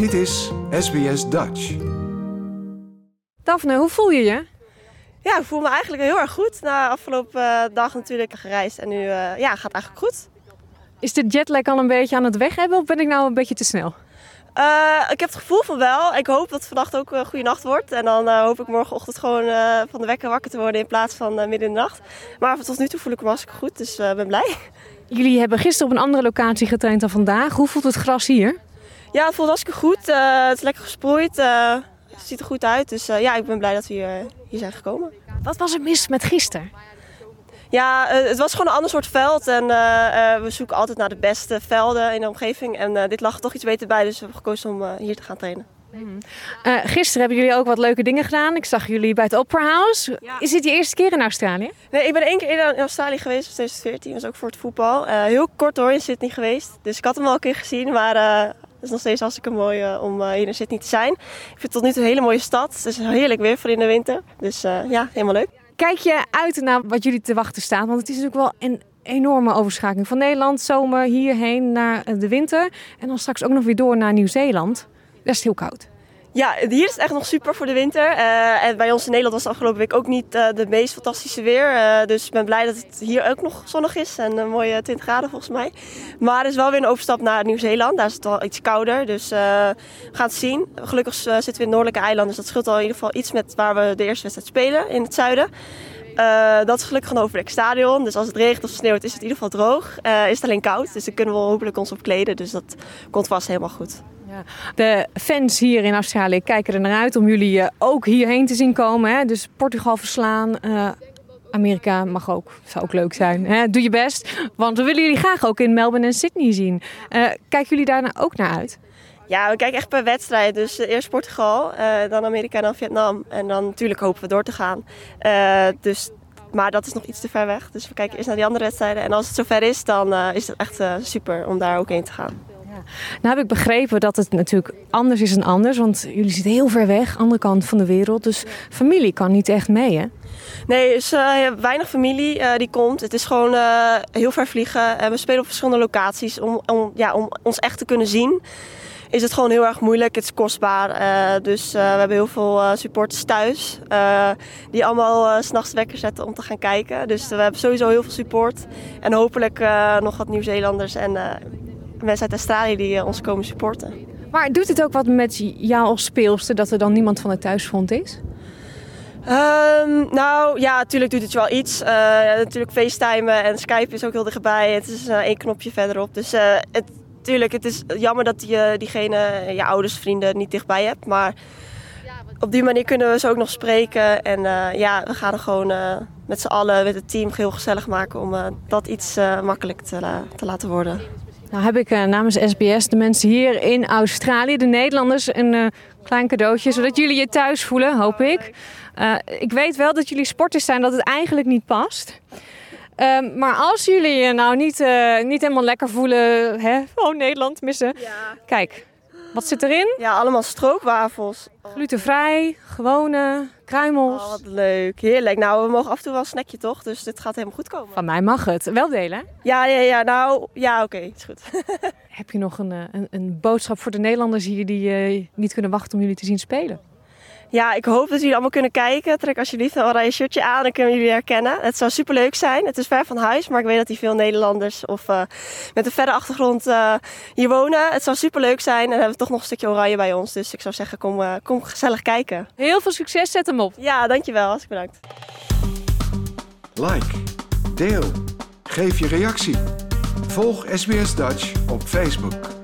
Dit is SBS Dutch. Daphne, hoe voel je je? Ja, ik voel me eigenlijk heel erg goed. Na afgelopen uh, dag natuurlijk gereisd en nu uh, ja, gaat het eigenlijk goed. Is de jetlag al een beetje aan het weg hebben of ben ik nou een beetje te snel? Uh, ik heb het gevoel van wel. Ik hoop dat vannacht ook een goede nacht wordt. En dan uh, hoop ik morgenochtend gewoon uh, van de wekker wakker te worden in plaats van midden in de nacht. Maar tot nu toe voel ik me hartstikke goed, dus ik ben blij. Jullie hebben gisteren op een andere locatie getraind dan vandaag. Hoe voelt het gras hier? Ja, het voelt hartstikke goed. het is lekker gesproeid. het ziet er goed uit. Dus ja, ik ben blij dat we hier, hier zijn gekomen. Wat was er mis met gisteren? Ja, het was gewoon een ander soort veld. En uh, uh, we zoeken altijd naar de beste velden in de omgeving. En uh, dit lag er toch iets beter bij, dus we hebben gekozen om hier te gaan trainen. Mm. gisteren hebben jullie ook wat leuke dingen gedaan. Ik zag jullie bij het Opera House. Ja. Is dit je eerste keer in Australië? Nee, ik ben één keer in Australië geweest in 2014. Dat was ook voor het voetbal. heel kort hoor, in Sydney geweest. Dus ik had hem al een keer gezien, maar het is nog steeds hartstikke mooi om hier in Sydney te zijn. Ik vind het tot nu toe een hele mooie stad. Het is heerlijk weer voor in de winter. Dus ja, helemaal leuk. Kijk je uit naar wat jullie te wachten staat? Want het is natuurlijk wel een enorme overschakeling van Nederland, zomer, hierheen naar de winter. En dan straks ook nog weer door naar Nieuw-Zeeland. Dat is heel koud. Ja, hier is het echt nog super voor de winter. Uh, en bij ons in Nederland was het afgelopen week ook niet uh, de meest fantastische weer. Uh, dus ik ben blij dat het hier ook nog zonnig is en een mooie 20 graden volgens mij. Maar er is wel weer een overstap naar Nieuw-Zeeland. Daar is het wel iets kouder, dus we gaan het zien. Gelukkig zitten we in het noordelijke eiland, dus dat scheelt al in ieder geval iets met waar we de eerste wedstrijd spelen in het zuiden. Uh, dat is gelukkig een overdek stadion. Dus als het regent of sneeuwt is het in ieder geval droog. Uh, is het alleen koud. Dus dan kunnen we hopelijk ons opkleden. Dus dat komt vast helemaal goed. Ja. De fans hier in Australië kijken er naar uit om jullie uh, ook hierheen te zien komen. Hè? Dus Portugal verslaan. Amerika mag ook. Zou ook leuk zijn. Hè? Doe je best. Want we willen jullie graag ook in Melbourne en Sydney zien. kijken jullie daar nou ook naar uit? Ja, we kijken echt per wedstrijd. Dus eerst Portugal, uh, dan Amerika en dan Vietnam. En dan natuurlijk hopen we door te gaan. Uh, dus, maar dat is nog iets te ver weg. Dus we kijken eerst naar die andere wedstrijden. En als het zover is, dan uh, is het echt super om daar ook heen te gaan. Ja. Nou heb ik begrepen dat het natuurlijk anders is dan anders. Want jullie zitten heel ver weg, andere kant van de wereld. Dus familie kan niet echt mee, hè? Nee, is uh, weinig familie die komt. Het is gewoon heel ver vliegen. En we spelen op verschillende locaties om, om, ja, om ons echt te kunnen zien is het gewoon heel erg moeilijk. Het is kostbaar. Uh, dus uh, we hebben heel veel uh, supporters thuis. die allemaal s s'nachts wekker zetten om te gaan kijken. Dus we hebben sowieso heel veel support. En hopelijk nog wat Nieuw-Zeelanders en mensen uit Australië die ons komen supporten. Maar doet het ook wat met jou als speelster dat er dan niemand van het thuisfront is? Um, nou ja, natuurlijk doet het wel iets. Uh, natuurlijk FaceTimen en Skype is ook heel dichtbij. Het is uh, één knopje verderop. Dus uh, het, tuurlijk, het is jammer dat je diegene, je ouders, vrienden niet dichtbij hebt. Maar op die manier kunnen we ze ook nog spreken. En uh, ja, we gaan er gewoon uh, met z'n allen, met het team, heel gezellig maken om uh, dat iets makkelijk te, te, laten worden. Nou heb ik namens SBS de mensen hier in Australië, de Nederlanders, een klein cadeautje. Zodat jullie je thuis voelen, hoop ik. ik weet wel dat jullie sporters zijn dat het eigenlijk niet past. Um, maar als jullie je nou niet, uh, niet helemaal lekker voelen, hè? oh Nederland missen. Ja. Kijk, wat zit erin? Ja, allemaal strookwafels. Glutenvrij, gewone, kruimels. Oh, wat leuk. Heerlijk. Nou, we mogen af en toe wel een snackje toch? Dus dit gaat helemaal goed komen. Van mij mag het. Wel delen? Ja, ja, ja. Nou, ja, oké. Okay, is goed. Heb je nog een, eh, een, een, boodschap voor de Nederlanders hier die uh, niet kunnen wachten om jullie te zien spelen? Ja, ik hoop dat jullie allemaal kunnen kijken. Trek alsjeblieft een oranje shirtje aan, dan kunnen jullie herkennen. Het zou superleuk zijn. Het is ver van huis, maar ik weet dat hier veel Nederlanders of uh, met een verre achtergrond uh, hier wonen. Het zou superleuk zijn en dan hebben we toch nog een stukje oranje bij ons. Dus ik zou zeggen, kom, uh, kom gezellig kijken. Heel veel succes, zet hem op. Ja, dankjewel. Hartstikke bedankt. Like, deel, geef je reactie. Volg SBS Dutch op Facebook.